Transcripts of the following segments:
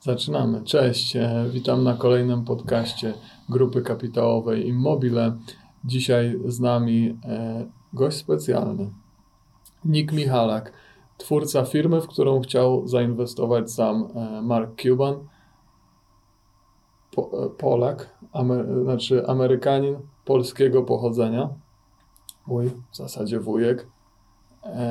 Zaczynamy. Cześć, e, witam na kolejnym podcaście Grupy Kapitałowej Immobile. Dzisiaj z nami e, gość specjalny, Nick Michalak, twórca firmy, w którą chciał zainwestować sam e, Mark Cuban, po, Polak, amer, znaczy Amerykanin polskiego pochodzenia, mój w zasadzie wujek.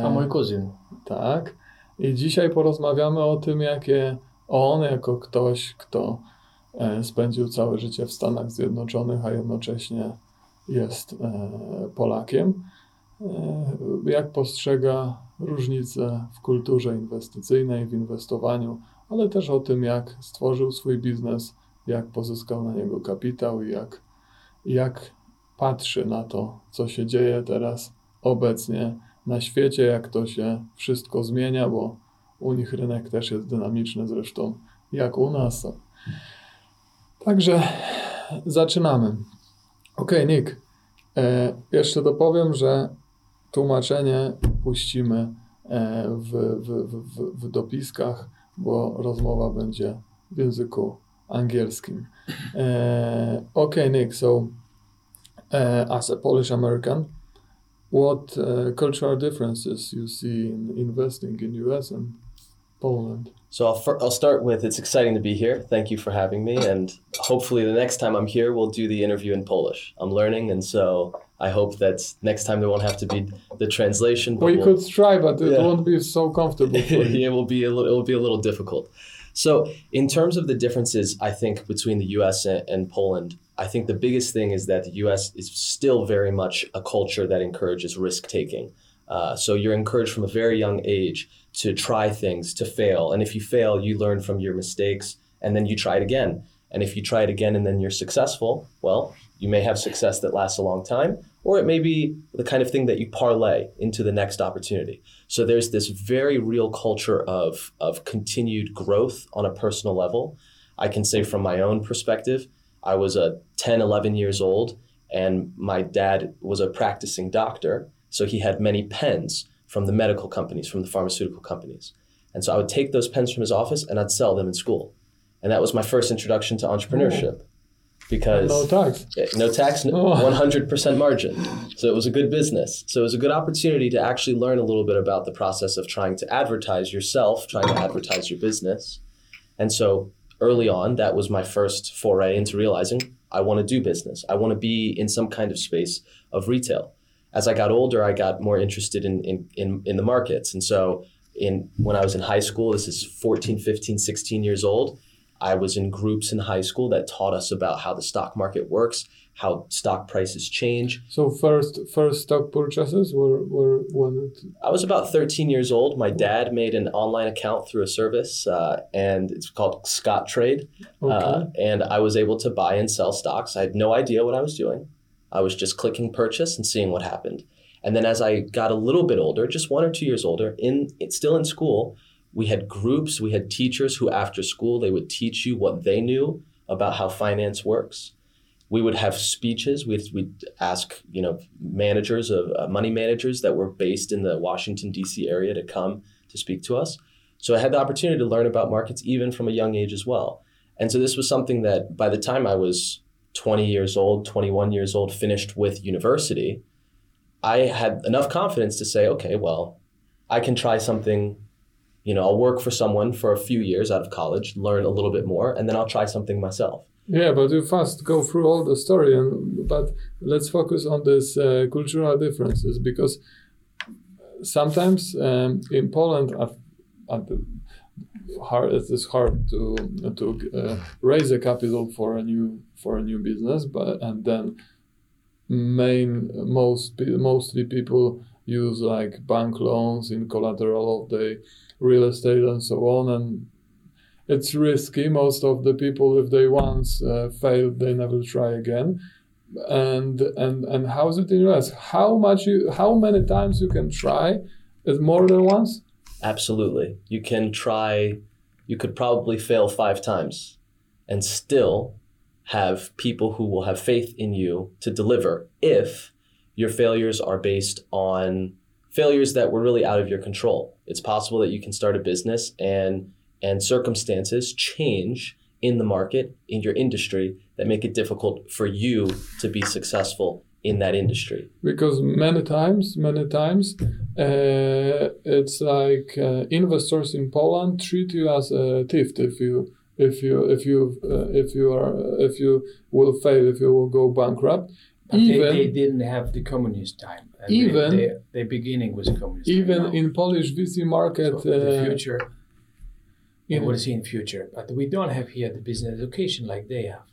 A mój kuzyn. Tak. I dzisiaj porozmawiamy o tym, jakie on, jako ktoś, kto e, spędził całe życie w Stanach Zjednoczonych, a jednocześnie jest e, Polakiem, e, jak postrzega różnice w kulturze inwestycyjnej, w inwestowaniu, ale też o tym, jak stworzył swój biznes, jak pozyskał na niego kapitał i jak, jak patrzy na to, co się dzieje teraz obecnie na świecie, jak to się wszystko zmienia, bo u nich rynek też jest dynamiczny, zresztą jak u nas. Także zaczynamy. Ok, Nick. E, jeszcze dopowiem, że tłumaczenie puścimy e, w, w, w, w dopiskach, bo rozmowa będzie w języku angielskim. E, ok, Nick, so uh, as a Polish American, what uh, cultural differences you see in investing in US and Poland? So I'll, I'll start with it's exciting to be here. Thank you for having me. And hopefully, the next time I'm here, we'll do the interview in Polish. I'm learning, and so I hope that next time there won't have to be the translation. But we we'll, could try, but it Yeah. won't be so comfortable for you. it will be a little, it will be a little difficult. So, in terms of the differences, I think between the U.S. and, and Poland, I think the biggest thing is that the U.S. is still very much a culture that encourages risk taking. Uh, so you're encouraged from a very young age to try things, to fail, and if you fail, you learn from your mistakes, and then you try it again. And if you try it again and then you're successful, well, you may have success that lasts a long time, or it may be the kind of thing that you parlay into the next opportunity. So there's this very real culture of, of continued growth on a personal level. I can say from my own perspective, I was a 10, 11 years old, and my dad was a practicing doctor. So he had many pens from the medical companies, from the pharmaceutical companies. And so I would take those pens from his office and I'd sell them in school. And that was my first introduction to entrepreneurship. Because No tax. Eh, No tax, Oh. 100% margin. So it was a good business. So it was a good opportunity to actually learn a little bit about the process of trying to advertise yourself, trying to advertise your business. And so early on, that was my first foray into realizing I want to do business. I want to be in some kind of space of retail. As I got older, I got more interested in, in, in, in the markets. And so in when I was in high school, this is 14, 15, 16 years old, I was in groups in high school that taught us about how the stock market works, how stock prices change. So first, first stock purchases were were when I was about 13 years old. My dad made an online account through a service, uh, and it's called Scottrade. okay. Uh, and I was able to buy and sell stocks. I had no idea what I was doing. I was just clicking purchase and seeing what happened. And then as I got a little bit older, just one or two years older, in still in school, we had groups, we had teachers who after school they would teach you what they knew about how finance works. We would have speeches. We'd, we'd ask, you know, managers of uh, money managers that were based in the Washington D.C. area to come to speak to us. So I had the opportunity to learn about markets even from a young age as well. And so this was something that by the time I was 20 years old, 21 years old, finished with university, I had enough confidence to say, okay, well, I can try something. You know, I'll work for someone for a few years out of college, learn a little bit more, and then I'll try something myself. Yeah, but you first go through all the story, and but let's focus on this uh, cultural differences because sometimes um, in Poland, at, at hard, it is hard to to uh, raise a capital for a new for a new business, but and then main most mostly people use like bank loans in collateral of the real estate and so on and it's risky. Most of the people, if they once uh, failed, they never try again. And and and how's it in US? How much you? How many times you can try? Is more than once? Absolutely. You can try, you could probably fail five times and still have people who will have faith in you to deliver if your failures are based on failures that were really out of your control. It's possible that you can start a business and and circumstances change in the market, in your industry, that make it difficult for you to be successful in that industry. Because many times, many times, uh, it's like uh, investors in Poland treat you as a thief if you if you if you uh, if you are if you will fail if you will go bankrupt. But even, they, they didn't have the communist time. even the, the beginning was communist. Even time, in Polish VC market, so the uh, future. In, we'll see in future, but we don't have here the business education like they have.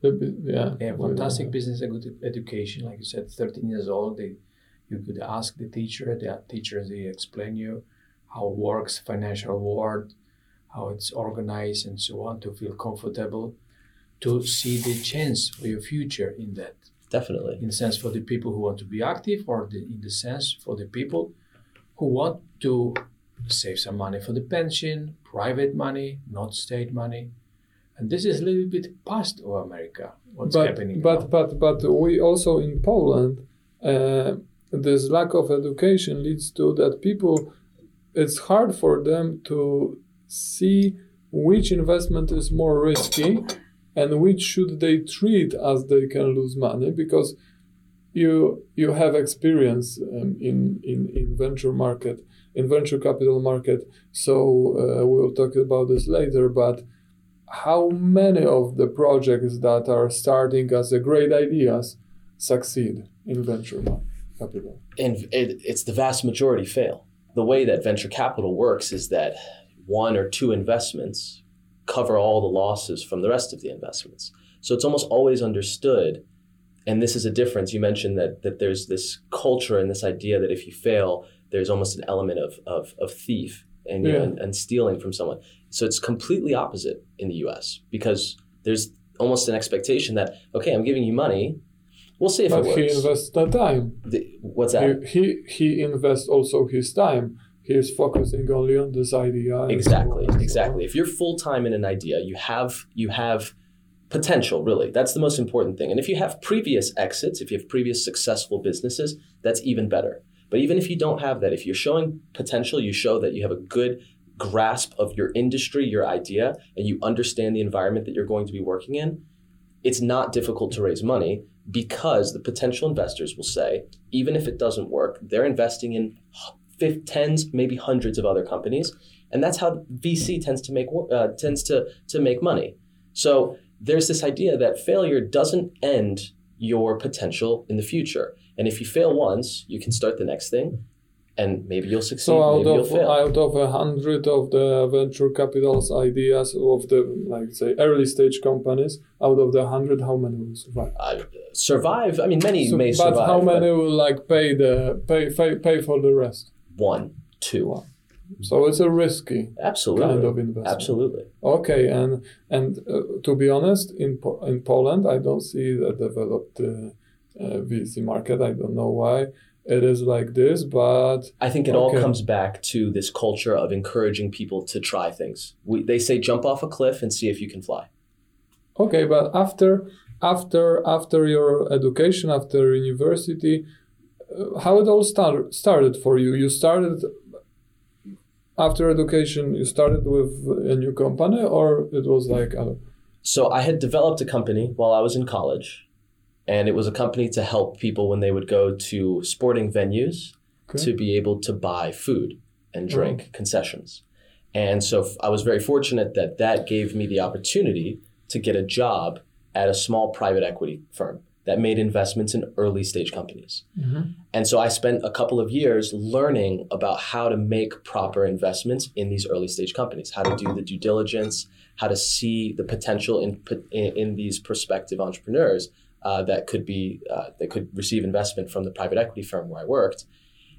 The, yeah, they have fantastic business education. Like you said, 13 years old, they you could ask the teacher. The teachers they explain you how it works financial world, how it's organized, and so on to feel comfortable, to see the chance for your future in that. Definitely. In the sense for the people who want to be active, or the, in the sense for the people who want to save some money for the pension, private money, not state money. And this is a little bit past of America. What's but, happening? But now. but but we also in Poland, uh, this lack of education leads to that people. It's hard for them to see which investment is more risky and which should they treat as they can lose money because you you have experience um, in, in in venture market in venture capital market so uh, we'll talk about this later but how many of the projects that are starting as a great ideas succeed in venture capital and it, it's the vast majority fail the way that venture capital works is that one or two investments cover all the losses from the rest of the investments. So it's almost always understood, and this is a difference. You mentioned that that there's this culture and this idea that if you fail, there's almost an element of of, of thief and, yeah. know, and, and stealing from someone. So it's completely opposite in the U.S. because there's almost an expectation that okay, I'm giving you money. We'll see if but it works. he invests the time. The, what's that? He, he he invests also his time He's focusing only on this idea. Exactly, so exactly. If you're full time in an idea, you have you have potential. Really, that's the most important thing. And if you have previous exits, if you have previous successful businesses, that's even better. But even if you don't have that, if you're showing potential, you show that you have a good grasp of your industry, your idea, and you understand the environment that you're going to be working in, it's not difficult to raise money because the potential investors will say, even if it doesn't work, they're investing in fifth, tens, maybe hundreds of other companies, and that's how VC tends to make uh, tends to to make money. So there's this idea that failure doesn't end your potential in the future, and if you fail once, you can start the next thing, and maybe you'll succeed. So out of out of a hundred of the venture capital's ideas of the like say early stage companies, out of the hundred, how many will survive? Uh, survive. I mean, many so, may survive. But how many but... will like pay the pay, pay pay for the rest? one, two. So it's a risky absolutely kind of investment. Absolutely. Okay, and and uh, to be honest, in po- in Poland, I don't see a developed uh, uh, VC market. I don't know why it is like this, but I think it okay. all comes back to this culture of encouraging people to try things. We, they say jump off a cliff and see if you can fly. Okay, but after after after your education, after university, how it all start, started for you. You started after education. You started with a new company, or it was like. Uh, so I had developed a company while I was in college, and it was a company to help people when they would go to sporting venues okay. to be able to buy food and drink oh. concessions. And so I was very fortunate that that gave me the opportunity to get a job at a small private equity firm that made investments in early stage companies. Mm-hmm. And so I spent a couple of years learning about how to make proper investments in these early stage companies, how to do the due diligence, how to see the potential in, in, in these prospective entrepreneurs uh, that could be uh, that could receive investment from the private equity firm where I worked.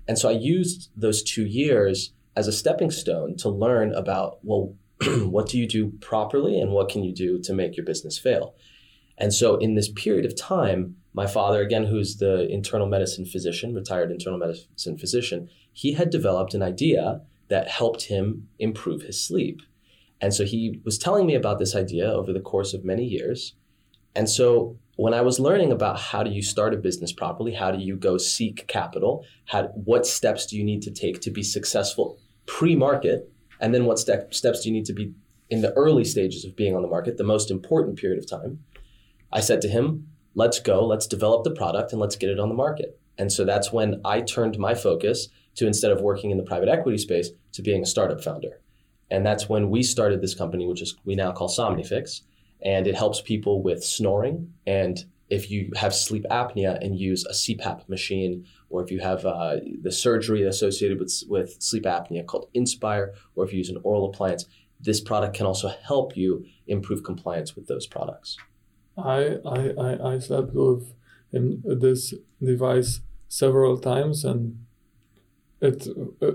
And so I used those two years as a stepping stone to learn about well, what do you do properly and what can you do to make your business fail? And so, in this period of time, my father, again, who's the internal medicine physician, retired internal medicine physician, he had developed an idea that helped him improve his sleep. And so, he was telling me about this idea over the course of many years. And so, when I was learning about how do you start a business properly, how do you go seek capital, how, what steps do you need to take to be successful pre market, And then what step, steps do you need to be in the early stages of being on the market, the most important period of time? I said to him, let's go, let's develop the product and let's get it on the market. And so that's when I turned my focus to instead of working in the private equity space to being a startup founder. And that's when we started this company, which is we now call Somnifix. And it helps people with snoring. And if you have sleep apnea and use a CPAP machine, or if you have uh, the surgery associated with, with sleep apnea called Inspire, or if you use an oral appliance, this product can also help you improve compliance with those products. I, I, I, I slept with in this device several times and it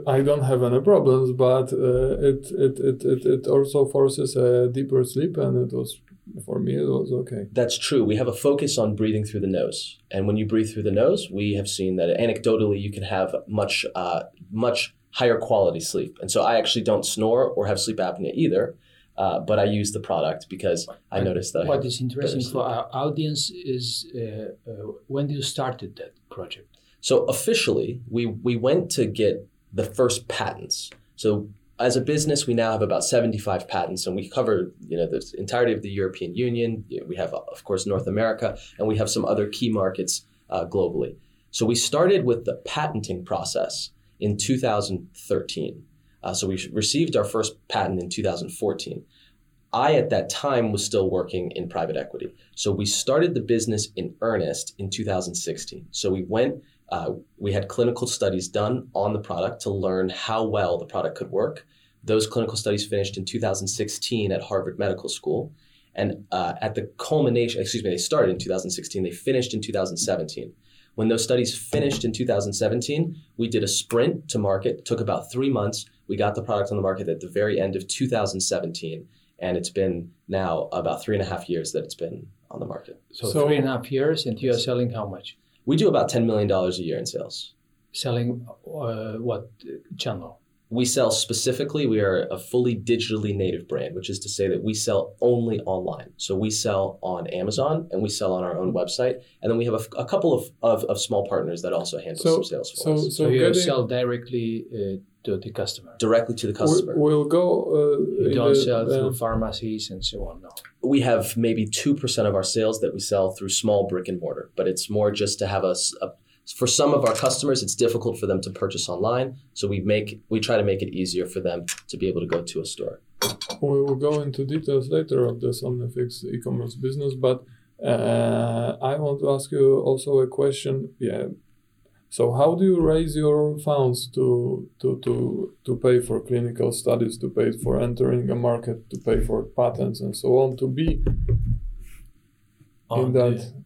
I don't have any problems, but uh, it, it, it, it, it also forces a deeper sleep, and it was for me it was okay. That's true. We have a focus on breathing through the nose, and when you breathe through the nose, we have seen that anecdotally you can have much uh, much higher quality sleep. And so I actually don't snore or have sleep apnea either. Uh, but I use the product because I noticed that. What is interesting for our audience is uh, uh, when you started that project. So officially, we we went to get the first patents. So as a business, we now have about 75 patents, and we cover you know the entirety of the European Union. We have, of course, North America, and we have some other key markets uh, globally. So we started with the patenting process in 2013. Uh, so we received our first patent in 2014. I, at that time, was still working in private equity. So we started the business in earnest in 2016. So we went uh, we had clinical studies done on the product to learn how well the product could work. Those clinical studies finished in 2016 at Harvard Medical School. And uh, at the culmination, excuse me, they started in 2016, they finished in 2017. When those studies finished in 2017, we did a sprint to market, it took about three months. We got the product on the market at the very end of 2017. And it's been now about three and a half years that it's been on the market. So, so three and a half years, and you are selling how much? We do about $10 million a year in sales. Selling uh, what channel? We sell specifically, we are a fully digitally native brand, which is to say that we sell only online. So we sell on Amazon and we sell on our own website. And then we have a, a couple of, of, of, small partners that also handle so, some sales for so, us. So, so you getting, sell directly uh, to the customer? Directly to the customer. We'll go. Uh, you don't the, sell through pharmacies and so on, no. We have maybe 2% of our sales that we sell through small brick and mortar, but it's more just to have us. A, for some of our customers, it's difficult for them to purchase online, so we make we try to make it easier for them to be able to go to a store. We will go into details later of the Somnifix e-commerce business, but uh, I want to ask you also a question. Yeah, so how do you raise your funds to, to, to, to pay for clinical studies, to pay for entering a market, to pay for patents and so on, to be on in that the,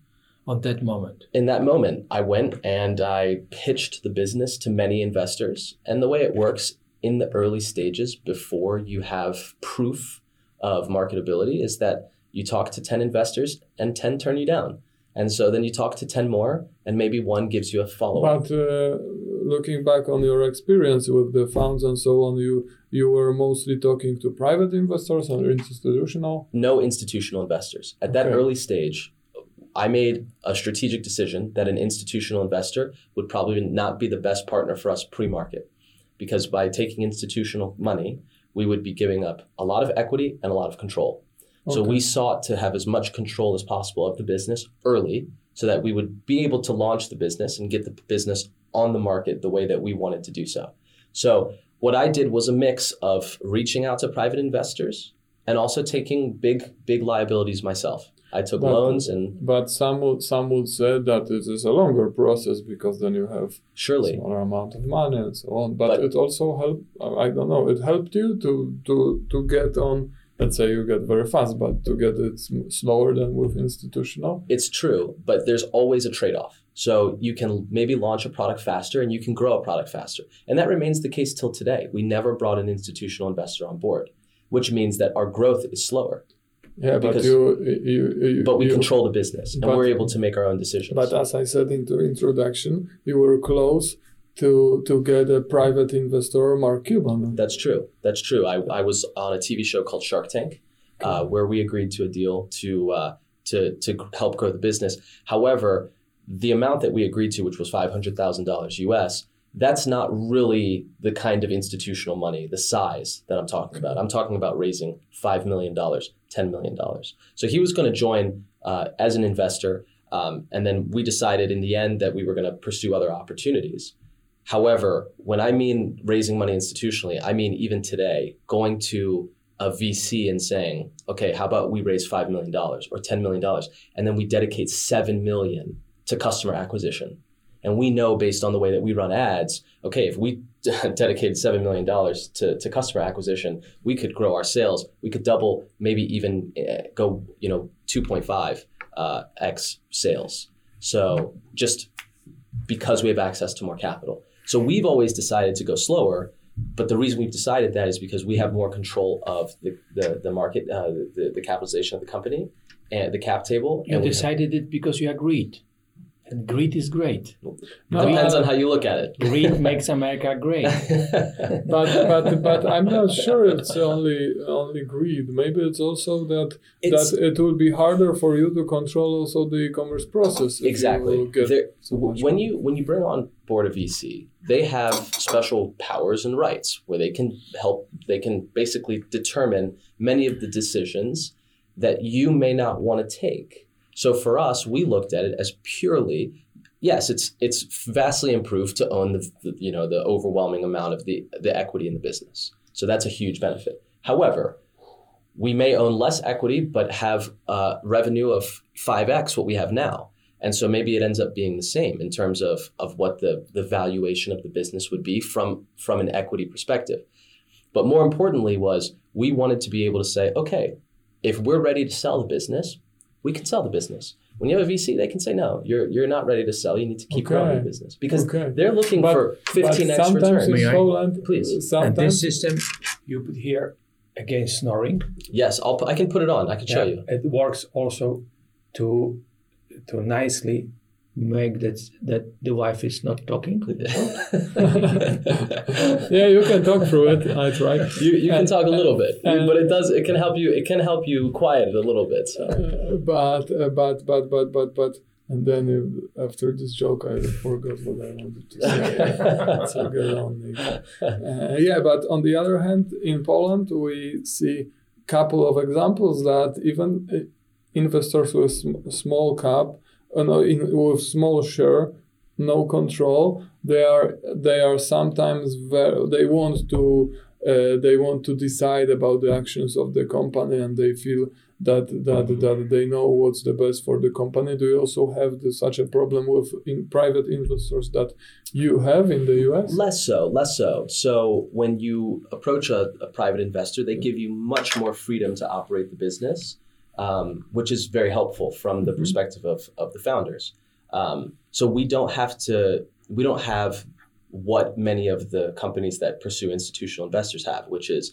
on that moment? In that moment, I went and I pitched the business to many investors. And the way it works in the early stages before you have proof of marketability is that you talk to 10 investors and 10 turn you down and so then you talk to 10 more, and maybe one gives you a follow up. But uh, looking back on your experience with the funds and so on, you, you were mostly talking to private investors or institutional? No institutional investors. At that okay. early stage, I made a strategic decision that an institutional investor would probably not be the best partner for us pre market. Because by taking institutional money, we would be giving up a lot of equity and a lot of control. So we sought to have as much control as possible of the business early so that we would be able to launch the business and get the business on the market the way that we wanted to do so. So what I did was a mix of reaching out to private investors and also taking big big liabilities myself. I took but, loans and but some would some would say that it is a longer process because then you have surely smaller amount of money and so on. But, but it also helped. I don't know. It helped you to to to get on let's say you get very fast, but to get it slower than with institutional. It's true, but there's always a trade off. So you can maybe launch a product faster and you can grow a product faster. And that remains the case till today. We never brought an institutional investor on board, which means that our growth is slower. Yeah, but you, you, you but we you, control the business and but, we're able to make our own decisions. But as I said in the introduction, you were close to to get a private investor, Mark Cuban. That's true. That's true. I, I was on a TV show called Shark Tank, uh, where we agreed to a deal to uh, to to help grow the business. However, the amount that we agreed to, which was five hundred thousand dollars US, that's not really the kind of institutional money, the size that I'm talking about. I'm talking about raising $5 million, $10 million. So he was going to join uh, as an investor. Um, and then we decided in the end that we were going to pursue other opportunities. However, when I mean raising money institutionally, I mean even today, going to a VC and saying, okay, how about we raise $5 million or $10 million, and then we dedicate 7 million to customer acquisition and we know based on the way that we run ads, okay, if we dedicated $7 million to, to customer acquisition, we could grow our sales. We could double, maybe even uh, go, you know, 2.5 uh, X sales. So just because we have access to more capital. So we've always decided to go slower. But the reason we've decided that is because we have more control of the, the, the market, uh, the, the capitalization of the company and the cap table. You decided have, it because you agreed. And greed is great. No, Depends on how you look at it. Greed makes America great. but but but I'm not sure it's only only greed. Maybe it's also that it's, that it will be harder for you to control also the e-commerce process. Exactly. So when you when you bring on board a VC, they have special powers and rights where they can help. They can basically determine many of the decisions that you may not want to take so for us, we looked at it as purely yes, it's it's vastly improved to own the, the, you know the overwhelming amount of the the equity in the business. So that's a huge benefit. However, we may own less equity but have uh, revenue of five x what we have now, and so maybe it ends up being the same in terms of of what the the valuation of the business would be from from an equity perspective. But more importantly, was we wanted to be able to say, okay, if we're ready to sell the business, we can sell the business. When you have a VC, they can say, no, you're, you're not ready to sell. You need to keep okay. growing the business because okay. they're looking but, for 15x return. May Poland, Please. Sometimes. And this system you put here against snoring. Yes, I'll, I can put it on. I can yeah, show you. It works also to to nicely make that that the wife is not talking. yeah, you can talk through it. I try. You, you can talk a little bit, but it does. It can help you. It can help you quiet it a little bit. So. Uh, but uh, but but but but but. And then uh, after this joke, I forgot what I wanted to say. so get on uh, yeah, but on the other hand, in Poland, we see a couple of examples that even uh, investors with small cap uh, in, with small share, no control. They are they are sometimes very, they want to uh, they want to decide about the actions of the company and they feel that that that they know what's the best for the company. Do you also have the, such a problem with in private investors that you have in the US? Less so, less so. So when you approach a, a private investor, they give you much more freedom to operate the business um, which is very helpful from the mm-hmm. perspective of, of the founders. Um, so we don't have to, we don't have what many of the companies that pursue institutional investors have, which is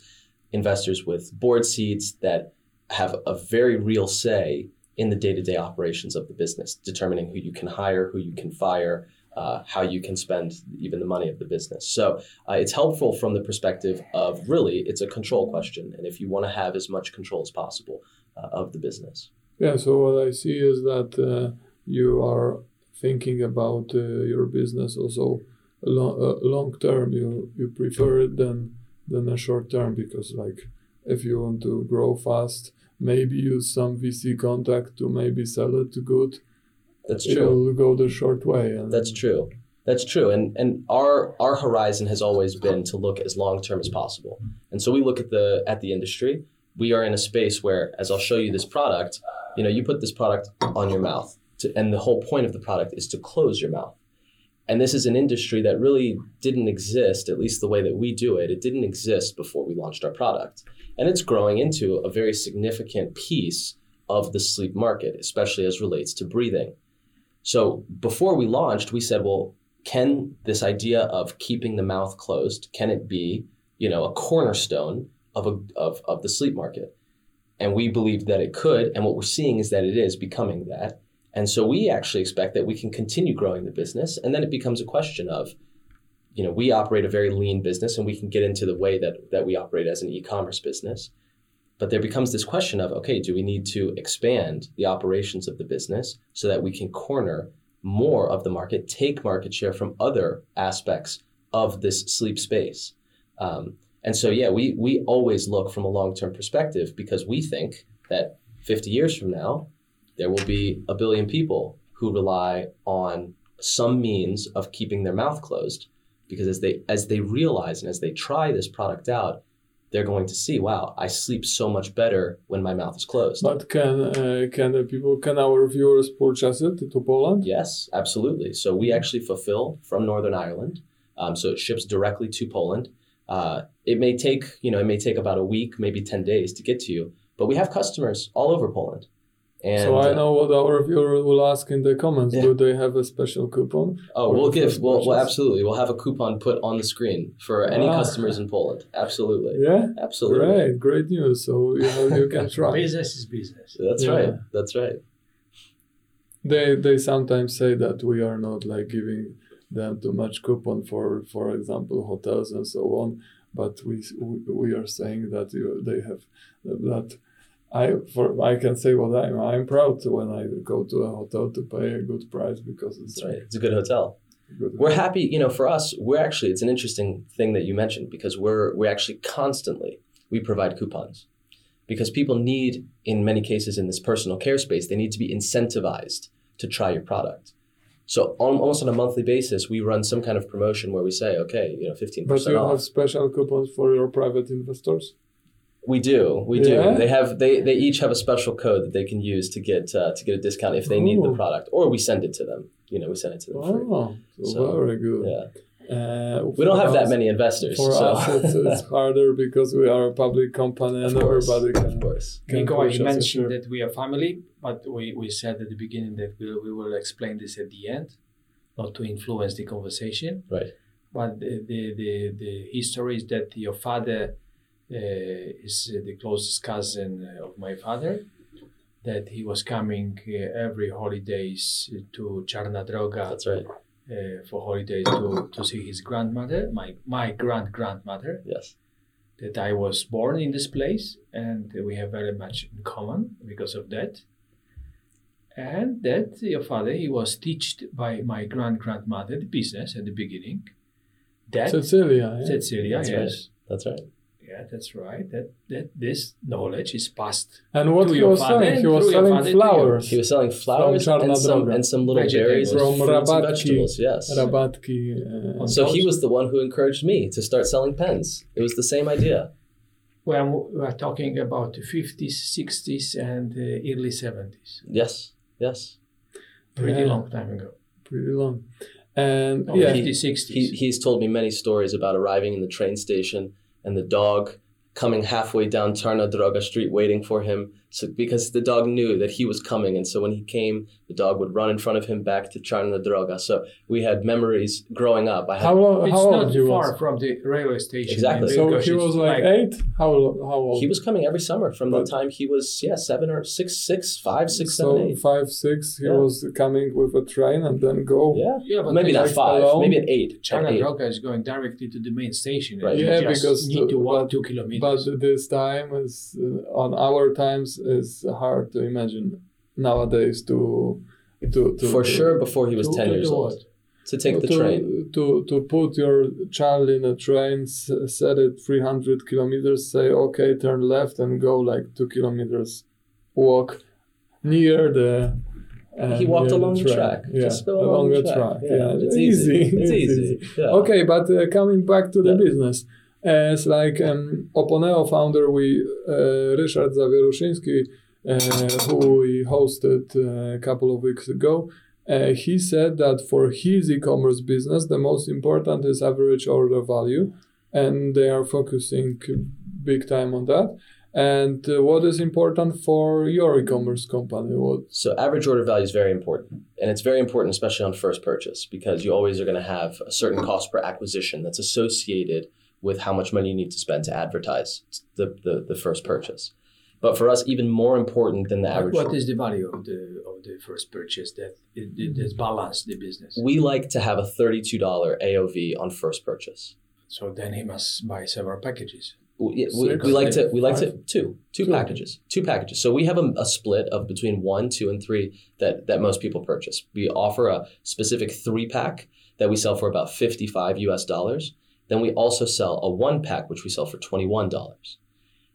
investors with board seats that have a very real say in the day-to-day operations of the business, determining who you can hire, who you can fire, uh, how you can spend even the money of the business. So uh, it's helpful from the perspective of really it's a control question, and if you want to have as much control as possible, of the business. Yeah, so what I see is that uh, you are thinking about uh, your business also long, uh, long term. You you prefer it than than a short term because like if you want to grow fast, maybe use some VC contact to maybe sell it to good. That's true. It'll go the short way. That's true. That's true. And and our our horizon has always been to look as long term as possible. And so we look at the at the industry we are in a space where, as I'll show you this product, you know, you put this product on your mouth, to, and the whole point of the product is to close your mouth. And this is an industry that really didn't exist, at least the way that we do it. It didn't exist before we launched our product. And it's growing into a very significant piece of the sleep market, especially as relates to breathing. So before we launched, we said, well, can this idea of keeping the mouth closed, can it be, you know, a cornerstone of, a, of, of the sleep market. And we believe that it could. And what we're seeing is that it is becoming that. And so we actually expect that we can continue growing the business. And then it becomes a question of, you know, we operate a very lean business and we can get into the way that, that we operate as an e commerce business. But there becomes this question of, okay, do we need to expand the operations of the business so that we can corner more of the market, take market share from other aspects of this sleep space. Um, and so, yeah, we, we always look from a long term perspective because we think that 50 years from now, there will be a billion people who rely on some means of keeping their mouth closed because as they as they realize and as they try this product out they're going to see wow i sleep so much better when my mouth is closed. But can uh, can the people can our viewers purchase it to Poland? yes absolutely. So we actually fulfill from northern ireland. Um, so it ships directly to poland uh, it may take you know it may take about a week maybe 10 days to get to you but we have customers all over poland and so I uh, know what our viewer will ask in the comments. Yeah. Do they have a special coupon? Oh, we'll give. first Well, well, purchase? absolutely. We'll have a coupon put on the screen for any Ah. customers in Poland. Absolutely. Yeah, Absolutely. great, great news. So you know you can try. Business is business. That's Yeah. right. That's right. They they sometimes say that we are not like giving them too much coupon for for example hotels and so on, but we we are saying that you, they have that. I for I can say what I'm I'm proud when I go to a hotel to pay a good price because it's right. It's a good hotel. good. We're happy, you know, for us, we're actually it's an interesting thing that you mentioned because we're we actually constantly we provide coupons. Because people need in many cases in this personal care space, they need to be incentivized to try your product. So on, almost on a monthly basis, we run some kind of promotion where we say, okay, you know, 15% But you off. have special coupons for your private investors. We do, we Yeah? do. They have they, they each have a special code that they can use to get uh, to get a discount if they need the product, or we send it to them. You know, we send it to them free. Oh, So, very good. Yeah, Uh, we don't for have that many investors, For so us, it's, it's harder because we are a public company and of course, everybody of can. course. can Nico, push I mentioned that we are family, but we, we said at the beginning that we, we will explain this at the end, not to influence the conversation. Right. But the, the, the, the history is that your father uh, is uh, the closest cousin uh, of my father, that he was coming uh, every holidays to Czarna Droga That's right. Uh, for holidays to, to see his grandmother, my, my grand grandmother Yes, that I was born in this place and we have very much in common because of that. And that your father, he was taught by my grand grandmother the business at the beginning. That Cecilia. Yeah? Cecilia, That's yes. right. that's right. Yeah, that's right. That that this knowledge is passed. And what To he was selling, and he was selling father to you. flowers. He was selling flowers and some and some little Vegetables. berries, and From fruits and Rabatki. vegetables. Yes. Rabatki. Uh, So he was the one who encouraged me to start selling pens. It was the same idea. When we are talking about the 50s, 60s, and uh, early 70s. Yes, yes. Pretty Yeah. long time ago. pretty long. And No, yeah, 50s, 60s. He, he's told me many stories about arriving in the train station and the dog coming halfway down Czarna Droga Street waiting for him. So because the dog knew that he was coming, and so when he came, the dog would run in front of him back to Czarna Droga. So we had memories growing up. I had, how long? it's How not old he far was? from the railway station. Exactly. So he was like, eight. How how old? he was coming every summer from But- the time he was yeah seven or six six five six so seven eight. five six. He Yeah. was coming with a train and then go. Yeah, Yeah, but maybe not five, alone? maybe an eight. China An eight. Droga is going directly to the main station. Right. You Yeah, just because need the- to walk but- two kilometers. But this time is uh, on our times is hard to imagine nowadays to to, to For to- sure, before he was To- ten to years old, to take the train. To, to put your child in a train, set it 300 kilometers, say, okay, turn left and go like two kilometers, walk near the. uh, He walked along the train. track. Yeah, Just go along the track. Yeah, it's easy. It's easy. Yeah. Okay, but uh, coming back to the business, as like um, Oponeo founder, we uh, Ryszard Zawieruszyński, uh, who we hosted uh, a couple of weeks ago, uh, he said that for his e-commerce business, the most important is average order value, and they are focusing big time on that. And uh, what is important for your e-commerce company? What? So average order value is very important, and it's very important, especially on first purchase, because you always are going to have a certain cost per acquisition that's associated with how much money you need to spend to advertise the, the, the first purchase. But for us, even more important than the average. what is the value of the of the first purchase that it, it, that's balance the business? we like to have a $32 AOV on first purchase. So then he must buy several packages. we, we, we like to we like five? to two two Two. packages two packages so we have a, a split of between one two and three that that most people purchase we offer a specific three pack that we sell for about 55 us dollars then we also sell a one pack which we sell for 21 dollars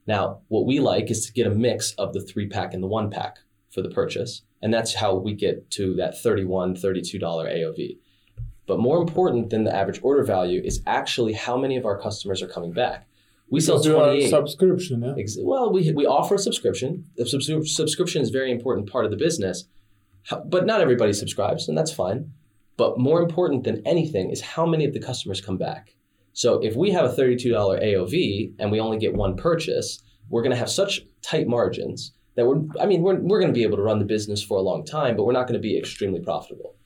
now what we like is to get a mix of the three pack and the one pack for the purchase and that's how we get to that $31, $32 aov but more important than the average order value is actually how many of our customers are coming back we sell Because you are 28 subscription, yeah. Ex- Well, we, we offer a subscription. The subs- subscription is a very important part of the business, How- but not everybody subscribes, and that's fine. But more important than anything is how many of the customers come back. So if we have a $32 AOV and we only get one purchase, we're going to have such tight margins that we're, I mean, we're, we're going to be able to run the business for a long time, but we're not going to be extremely profitable.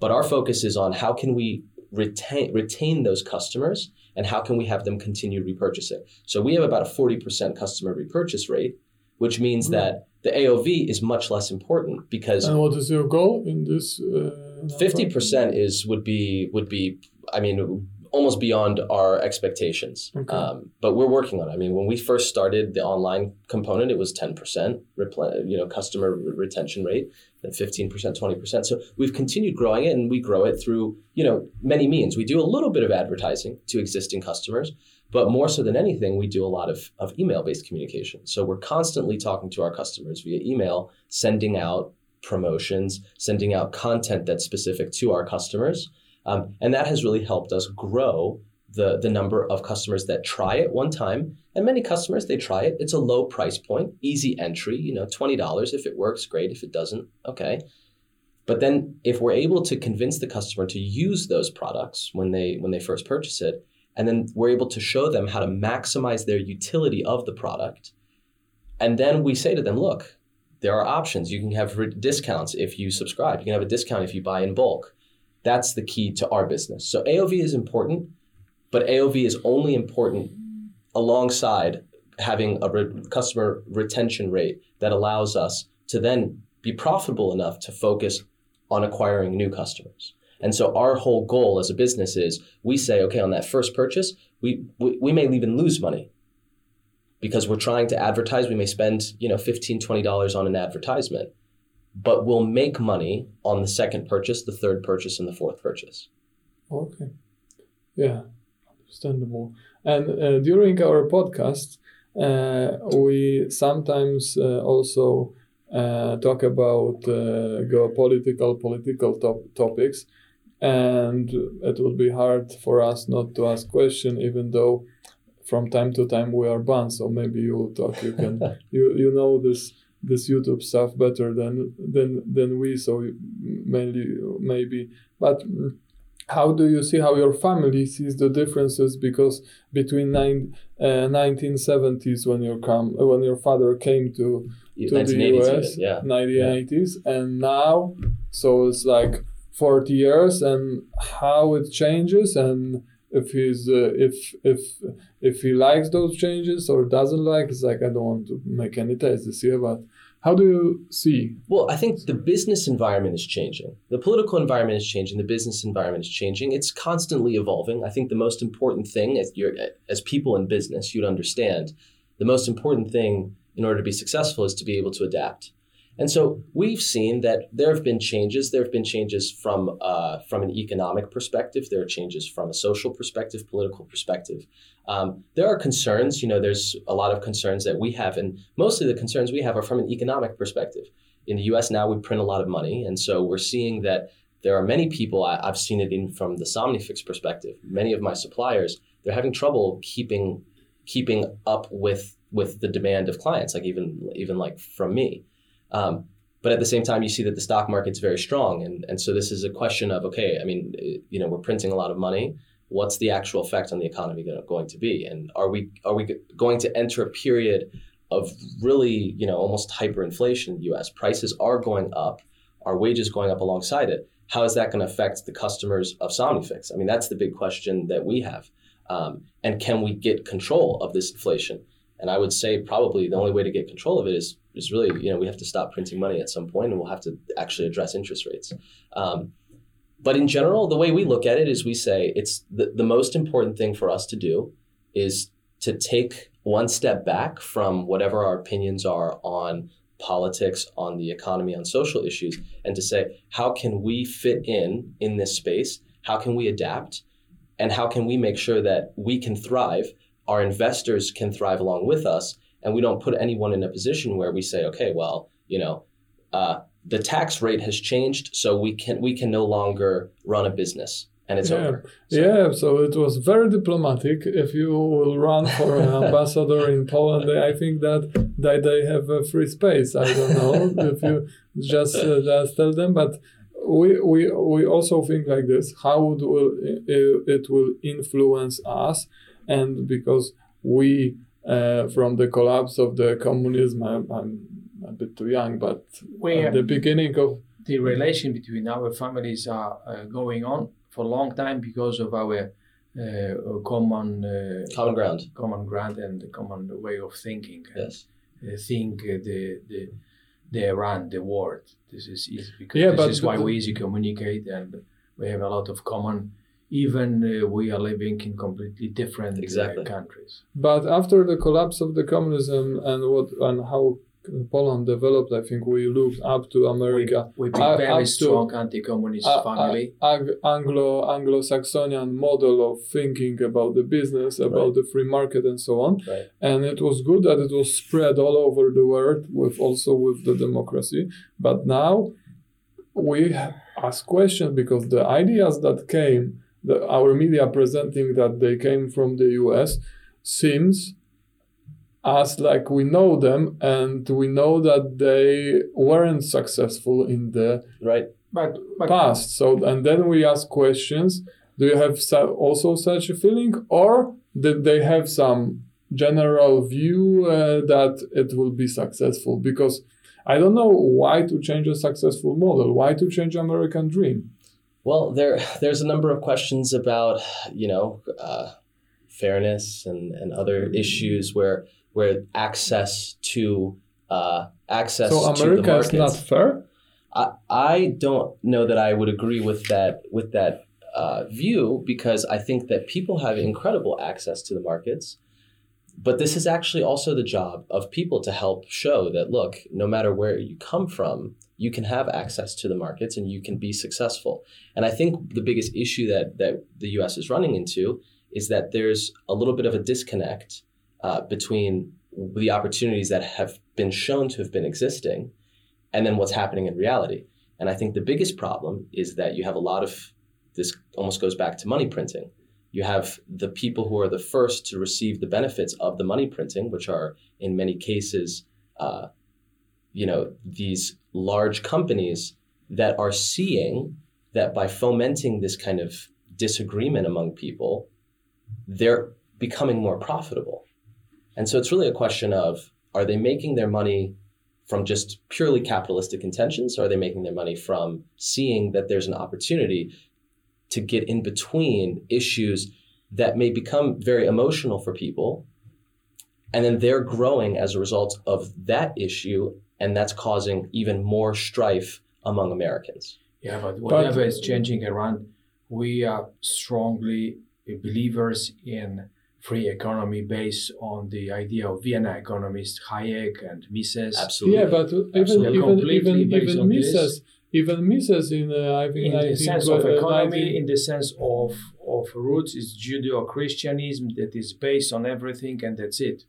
But our focus is on how can we retain, retain those customers and how can we have them continue repurchasing. So we have about a 40% customer repurchase rate, which means Mhm. that the AOV is much less important because And what is your goal in this? Uh, fifty percent is would be would be I mean almost beyond our expectations. Okay. Um, but we're working on it. I mean, when we first started the online component, it was ten percent, you know, customer re- retention rate, then fifteen percent, twenty percent. So we've continued growing it, and we grow it through you know many means. We do a little bit of advertising to existing customers. But more so than anything, we do a lot of, of email based communication. So we're constantly talking to our customers via email, sending out promotions, sending out content that's specific to our customers. Um, and that has really helped us grow the, the number of customers that try it one time. And many customers, they try it. It's a low price point, easy entry, you know, $20. If it works, great. If it doesn't, okay. But then if we're able to convince the customer to use those products when they when they first purchase it, and then we're able to show them how to maximize their utility of the product, and then we say to them, look, there are options. You can have discounts if you subscribe. You can have a discount if you buy in bulk. That's the key to our business. So AOV is important, but AOV is only important alongside having a re- customer retention rate that allows us to then be profitable enough to focus on acquiring new customers. And so our whole goal as a business is we say, okay, on that first purchase, we, we, we may even lose money because we're trying to advertise. We may spend, you know, $15, $20 on an advertisement, but we'll make money on the second purchase, the third purchase, and the fourth purchase. Okay. Yeah, understandable. And uh, during our podcast, uh, we sometimes uh, also uh, talk about uh, geopolitical, political top- topics, and it would be hard for us not to ask question, even though from time to time we are banned. So maybe you will talk. You can you you know this this YouTube stuff better than than than we. So mainly maybe, but. mm, how do you see how your family sees the differences because between nine, uh, 1970s when you come when your father came to to the 1980s US yeah. 1980s and now so it's like 40 years and how it changes and if he's uh, if if if he likes those changes or doesn't like it's like I don't want to make any tests this year but how do you see Well, I think the business environment is changing. The political environment is changing. The business environment is changing. It's constantly evolving. I think the most important thing, as as people in business, you'd understand, the most important thing in order to be successful is to be able to adapt. And so we've seen that there have been changes. There have been changes from uh, from an economic perspective. There are changes from a social perspective, political perspective. Um, there are concerns. You know, there's a lot of concerns that we have, and mostly the concerns we have are from an economic perspective. In the U.S. now, we print a lot of money, and so we're seeing that there are many people. I, I've seen it in from the Somnifix perspective. Many of my suppliers they're having trouble keeping keeping up with with the demand of clients, like even even like from me. Um, but at the same time, you see that the stock market's very strong, and and so this is a question of okay, I mean, you know, we're printing a lot of money. What's the actual effect on the economy gonna, be, and are we are we going to enter a period of really, you know, almost hyperinflation in the U.S. Prices are going up, our wages going up alongside it. How is that going to affect the customers of Somnifix? I mean, that's the big question that we have. Um, and can we get control of this inflation? And I would say probably the only way to get control of it is is really, you know, we have to stop printing money at some point, and we'll have to actually address interest rates. Um, but in general, the way we look at it is we say it's the, the most important thing for us to do is to take one step back from whatever our opinions are on politics, on the economy, on social issues, and to say, how can we fit in in this space? How can we adapt? And how can we make sure that we can thrive? Our investors can thrive along with us, and we don't put anyone in a position where we say, okay, well, you know, uh, the tax rate has changed, so we can we can no longer run a business and it's yeah. over. So. Yeah, so it was very diplomatic. If you will run for an ambassador in Poland, I think that that they have a free space. I don't know if you just, uh, just tell them, but we, we we also think like this: how it will it will influence us, and because we uh, from the collapse of the communism, I'm, I'm a bit too young, but we at the beginning of the relation between our families are uh, going on for a long time because of our uh, common uh, common ground, common ground, and the common way of thinking. Yes, uh, think uh, the the they run the world. This is easy because yeah, this is why we easy communicate and we have a lot of common. Even uh, we are living in completely different exactly. countries. But after the collapse of the communism and what and how Poland developed, I think we looked up to America. We, we uh, very strong anti-communist family. Anglo Anglo-Saxonian model of thinking about the business, about right. the free market, and so on. Right. And it was good that it was spread all over the world, with also with the democracy. But now we ask questions because the ideas that came, the, our media presenting that they came from the U.S. seems us like we know them and we know that they weren't successful in the right. But, but past. So and then we ask questions do you have also such a feeling? Or did they have some general view uh, that it will be successful? Because i don't know why to change a successful model why to change american dream. Well there there's a number of questions about you know uh, fairness and, and other issues where where access to uh, access so to America the markets, is not fair. I, I don't know that I would agree with that with that uh, view because I think that people have incredible access to the markets. But this is actually also the job of people to help show that look, no matter where you come from, you can have access to the markets and you can be successful. And I think the biggest issue that that the US is running into is that there's a little bit of a disconnect uh, between the opportunities that have been shown to have been existing and then what's happening in reality. And I think the biggest problem is that you have a lot of this almost goes back to money printing. You have the people who are the first to receive the benefits of the money printing, which are in many cases, uh, you know, these large companies that are seeing that by fomenting this kind of disagreement among people, they're becoming more profitable. And so it's really a question of are they making their money from just purely capitalistic intentions, or are they making their money from seeing that there's an opportunity to get in between issues that may become very emotional for people? And then they're growing as a result of that issue, and that's causing even more strife among Americans. Yeah, but whatever but, is changing around, we are strongly believers in free economy based on the idea of Vienna economists Hayek and Mises. Absolutely. Yeah, but even Absolutely. even even, even Mises, even Mises in uh, I think in the sense of economy, in the sense of of roots, is Judeo-Christianism that is based on everything, and that's it.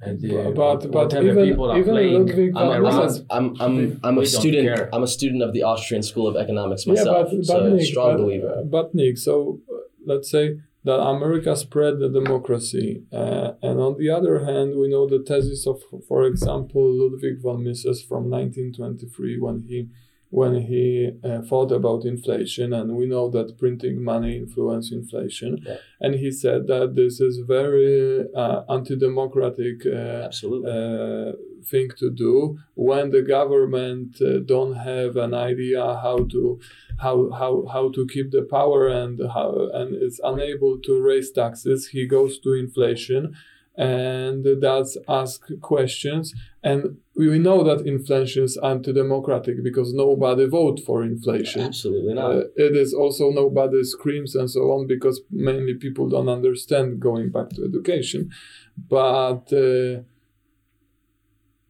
And uh, but but even, people are even playing, I'm, around, I'm, I'm, I'm a student. I'm a student of the Austrian School of Economics myself. Yeah, but, but so Nick, strong but, believer. But Nick, so uh, let's say that America spread the democracy. Uh, and on the other hand, we know the thesis of, for example, Ludwig von Mises from 1923 when he when he uh, thought about inflation, and we know that printing money influences inflation. Yeah. And he said that this is very uh, anti-democratic uh, uh thing to do when the government uh, don't have an idea how to how, how how to keep the power and how and is unable to raise taxes. He goes to inflation and that's ask questions and we know that inflation is anti-democratic because nobody vote for inflation. Absolutely not. Uh, it is also nobody screams and so on because mainly people don't understand going back to education. But uh,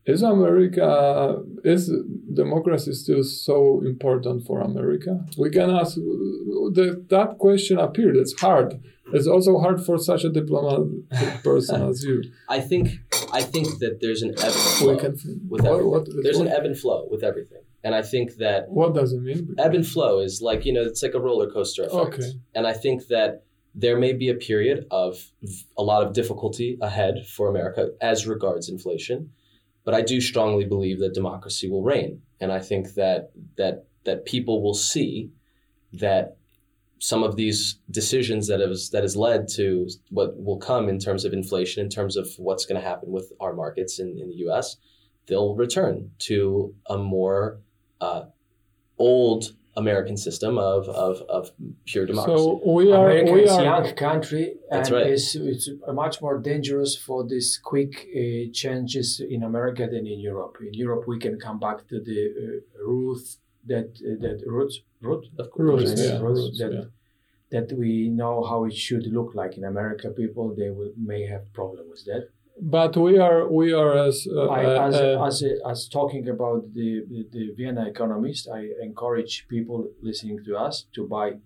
is America is democracy still so important for America? We can ask the, that question appeared. It's hard. It's also hard for such a diplomatic person as you. I think I think that there's an ebb and flow We can, with what, everything. what, there's what, an ebb and flow with everything, and I think that what does it mean? ebb and flow is like you know it's like a roller coaster effect. Okay. And I think that there may be a period of a lot of difficulty ahead for America as regards inflation, but I do strongly believe that democracy will reign, and I think that that that people will see that some of these decisions that has that has led to what will come in terms of inflation, in terms of what's going to happen with our markets in, in the U.S., they'll return to a more uh, old American system of, of, of pure democracy. So we are America we is a are young country, That's and right. it's, it's much more dangerous for these quick uh, changes in America than in Europe. In Europe, we can come back to the uh, root that uh, that roots root of course, Roots, yeah, roots roots, that yeah. that we know how it should look like in America. People they will may have problem with that. But we are we are as uh, I, uh, as, uh, as, as talking about the, the, the Vienna Economist, I encourage people listening to us to buy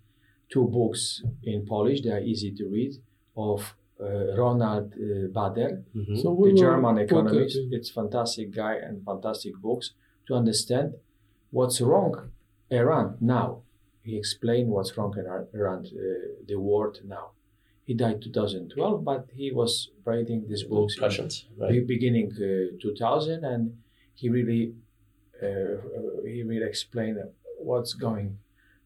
two books in Polish. They are easy to read of uh, Roland uh, Baader, Mhm. so the German put it economist. It's fantastic guy and fantastic books to understand what's wrong Iran now. He explained what's wrong in Iran, Iran uh, the world now. He died 2012, but he was writing these books in Prussians, right? beginning uh, 2000 and he really uh, uh, he really explained what's going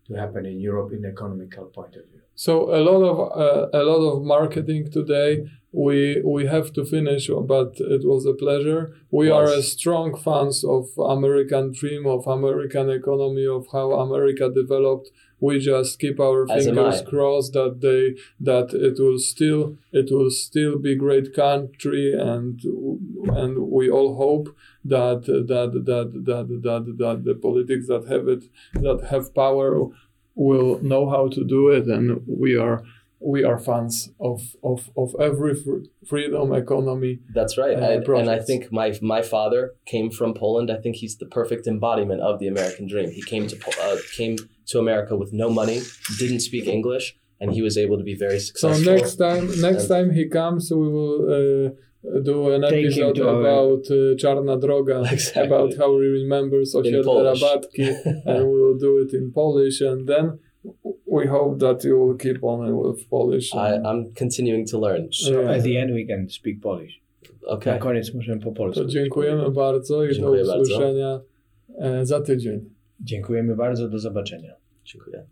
to happen in Europe in economical point of view. So a lot of uh, a lot of marketing today. We we have to finish, but it was a pleasure. We are a strong fans of American dream, of American economy, of how America developed. We just keep our As fingers crossed that they that it will still it will still be great country, and and we all hope that that that that that that the politics that have it that have power will know how to do it and we are we are fans of of, of every fr- freedom economy That's right. uh, I- and I think my my father came from Poland. I think he's the perfect embodiment of the American dream. He came to uh, came to America with no money, didn't speak English, and he was able to be very successful. so successful. next time next And- time he comes we will uh, do an Take episode about uh, Czarna Droga Exactly. about how we remember osiedle Rabatki and we will do it in Polish and then we hope that you will keep on with Polish I, I'm continuing to learn. So Yeah. at the end we can speak Polish. Okay. Na Okay. koniec możemy po polsku. to dziękujemy bardzo i Dziękuję do bardzo. usłyszenia e, za tydzień Dziękujemy bardzo, do zobaczenia. Dziękuję.